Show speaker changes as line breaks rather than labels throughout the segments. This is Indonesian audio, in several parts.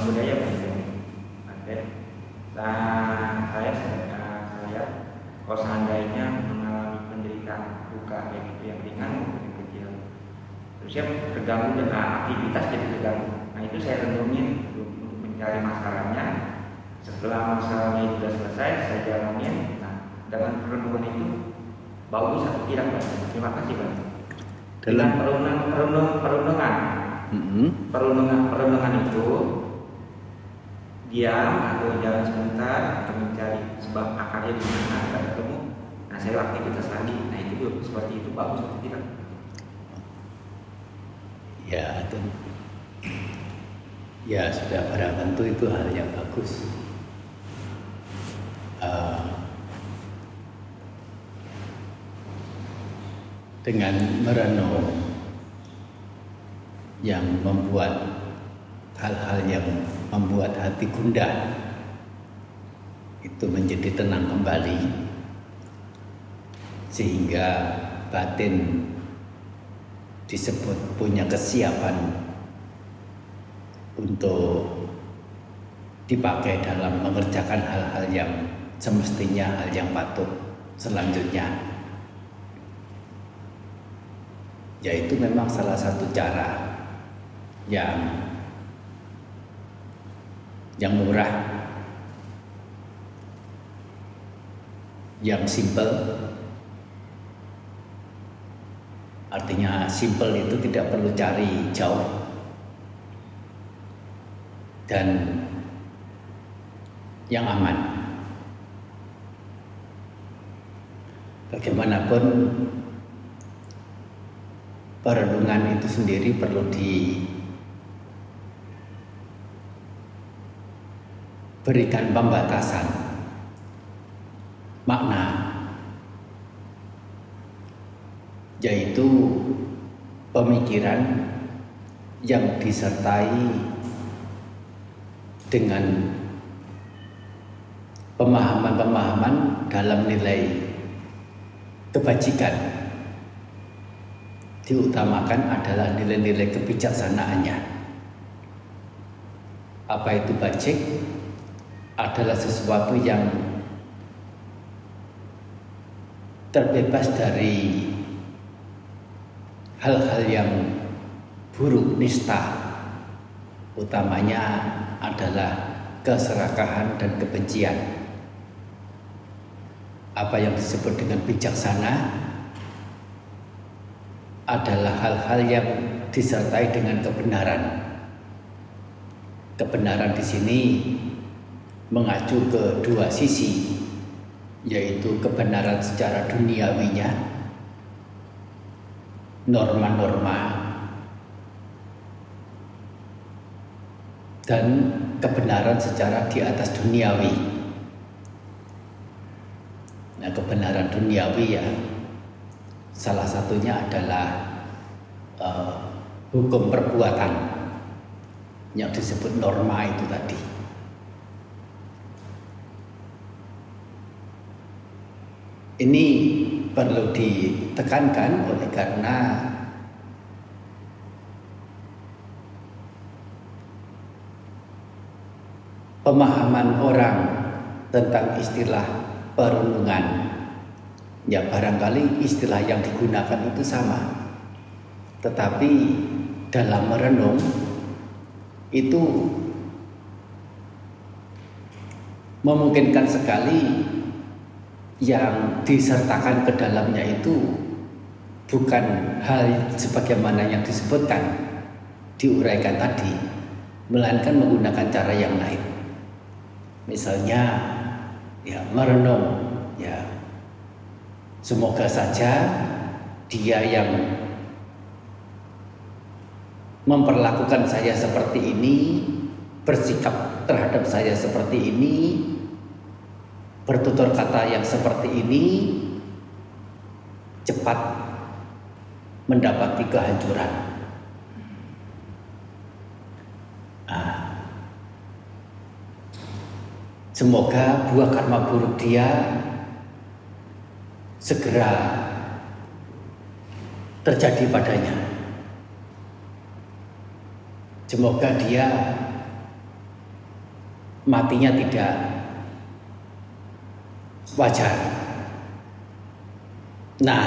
Budaya Banten. Banten. Nah, saya saya, saya kalau seandainya mengalami penderitaan luka baik itu yang ringan yang kecil, terus saya terganggu dengan aktivitas jadi terganggu. Nah itu saya renungin untuk mencari masalahnya. Setelah masalahnya itu sudah selesai, saya jalanin. Nah, dengan renungan itu bagus atau tidak Pak? Terima kasih Pak. Dengan
Dalam
perundang, perundang, perundungan
Mm-mm.
perundungan perundungan itu diam atau jalan sebentar atau mencari sebab akarnya di mana tidak ketemu. Nah saya aktivitas lagi. Nah itu seperti itu bagus atau tidak
Ya, ten- ya sudah barang tentu itu hal yang bagus. Eh, dengan merenung yang membuat hal-hal yang membuat hati gundah itu menjadi tenang kembali. Sehingga batin disebut punya kesiapan untuk dipakai dalam mengerjakan hal-hal yang semestinya hal yang patut selanjutnya. Yaitu memang salah satu cara yang yang murah. Yang simple. Artinya simple itu tidak perlu cari jauh. Dan yang aman. Bagaimanapun perenungan itu sendiri perlu diberikan pembatasan makna yaitu pemikiran yang disertai dengan pemahaman-pemahaman dalam nilai kebajikan diutamakan adalah nilai-nilai kebijaksanaannya. Apa itu bajik? Adalah sesuatu yang terbebas dari hal-hal yang buruk nista. Utamanya adalah keserakahan dan kebencian. Apa yang disebut dengan bijaksana adalah hal-hal yang disertai dengan kebenaran. Kebenaran di sini mengacu ke dua sisi yaitu kebenaran secara duniawinya norma-norma dan kebenaran secara di atas duniawi. Nah, kebenaran duniawi ya salah satunya adalah uh, hukum perbuatan yang disebut norma itu tadi. Ini perlu ditekankan oleh karena pemahaman orang tentang istilah perenungan ya barangkali istilah yang digunakan itu sama. Tetapi dalam merenung itu memungkinkan sekali yang disertakan ke dalamnya itu bukan hal sebagaimana yang disebutkan diuraikan tadi melainkan menggunakan cara yang lain. Misalnya ya merenung ya. Semoga saja dia yang memperlakukan saya seperti ini bersikap terhadap saya seperti ini bertutur kata yang seperti ini cepat mendapati kehancuran ah, Semoga buah karma buruk dia segera terjadi padanya. Semoga dia matinya tidak wajar. Nah,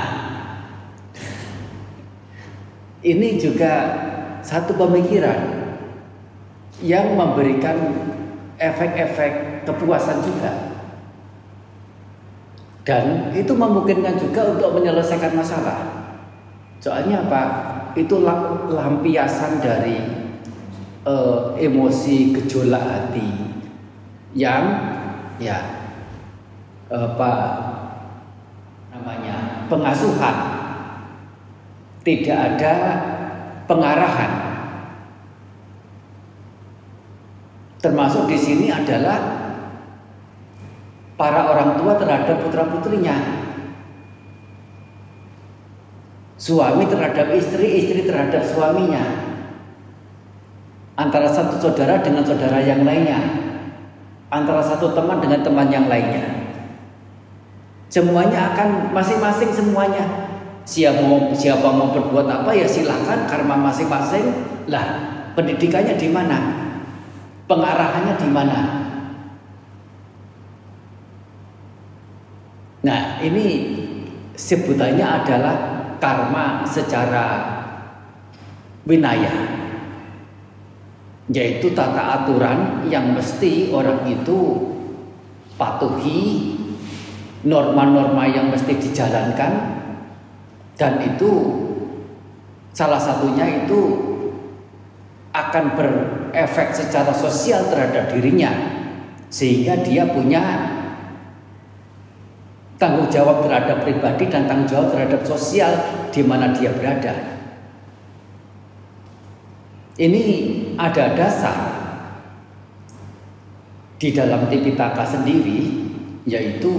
ini juga satu pemikiran yang memberikan efek-efek kepuasan juga. Dan itu memungkinkan juga untuk menyelesaikan masalah. Soalnya apa? Itu lampiasan dari uh, emosi gejolak hati yang ya apa namanya pengasuhan. Tidak ada pengarahan. Termasuk di sini adalah para orang tua terhadap putra putrinya suami terhadap istri istri terhadap suaminya. Antara satu saudara dengan saudara yang lainnya. Antara satu teman dengan teman yang lainnya Semuanya akan masing-masing semuanya. Siapa mau siapa mau berbuat apa ya silahkan karma masing-masing. Lah pendidikannya di mana? Pengarahannya di mana? Nah ini sebutannya adalah karma secara winaya yaitu tata aturan yang mesti orang itu patuhi norma-norma yang mesti dijalankan dan itu salah satunya itu akan berefek secara sosial terhadap dirinya sehingga dia punya tanggung jawab terhadap pribadi dan tanggung jawab terhadap sosial di mana dia berada. Ini ada dasar di dalam Tipitaka sendiri yaitu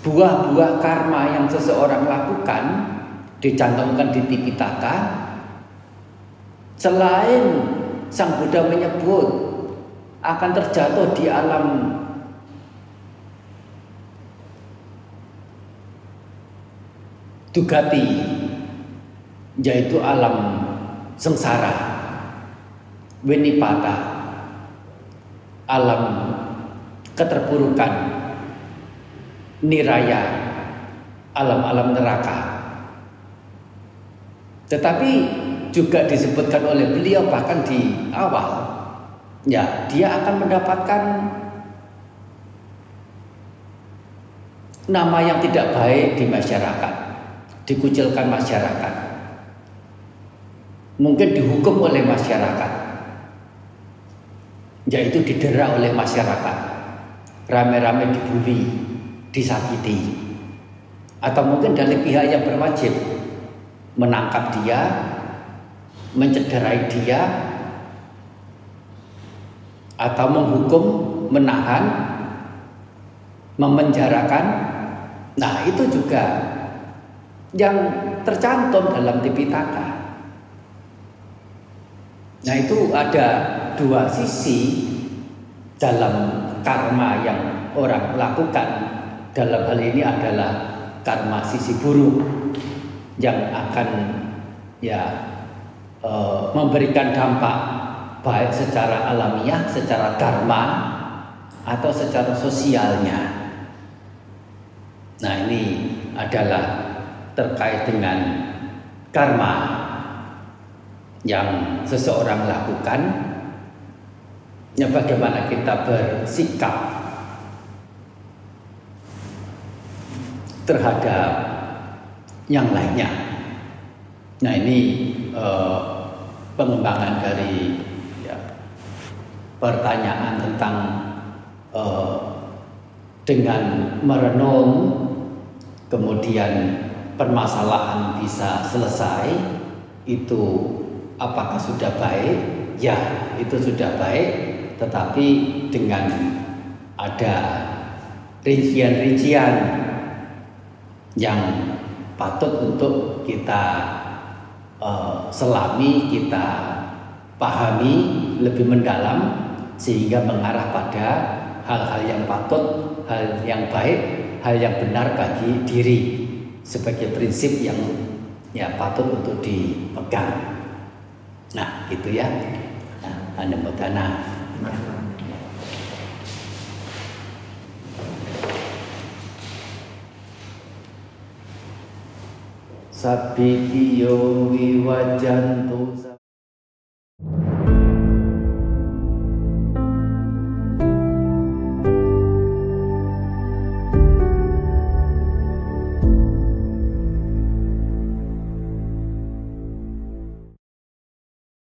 buah-buah karma yang seseorang lakukan dicantumkan di Tipitaka selain Sang Buddha menyebut akan terjatuh di alam Dugati yaitu alam sengsara Winipata alam keterpurukan niraya alam-alam neraka. Tetapi juga disebutkan oleh beliau bahkan di awal ya dia akan mendapatkan nama yang tidak baik di masyarakat, dikucilkan masyarakat. Mungkin dihukum oleh masyarakat. Yaitu didera oleh masyarakat. Rame-rame dibully disakiti atau mungkin dari pihak yang berwajib menangkap dia, mencederai dia atau menghukum, menahan, memenjarakan. Nah, itu juga yang tercantum dalam Tipitaka. Nah, itu ada dua sisi dalam karma yang orang lakukan dalam hal ini adalah karma sisi buruk yang akan ya e, memberikan dampak baik secara alamiah, secara karma atau secara sosialnya. Nah, ini adalah terkait dengan karma yang seseorang lakukan. Ya bagaimana kita bersikap terhadap yang lainnya. Nah ini eh, pengembangan dari ya, pertanyaan tentang eh, dengan merenung kemudian permasalahan bisa selesai itu apakah sudah baik? Ya itu sudah baik, tetapi dengan ada rincian-rincian yang patut untuk kita uh, selami, kita pahami lebih mendalam sehingga mengarah pada hal-hal yang patut, hal yang baik hal yang benar bagi diri sebagai prinsip yang ya patut untuk dipegang. Nah, gitu ya. Nah, Anda सभी योगी वज़न तो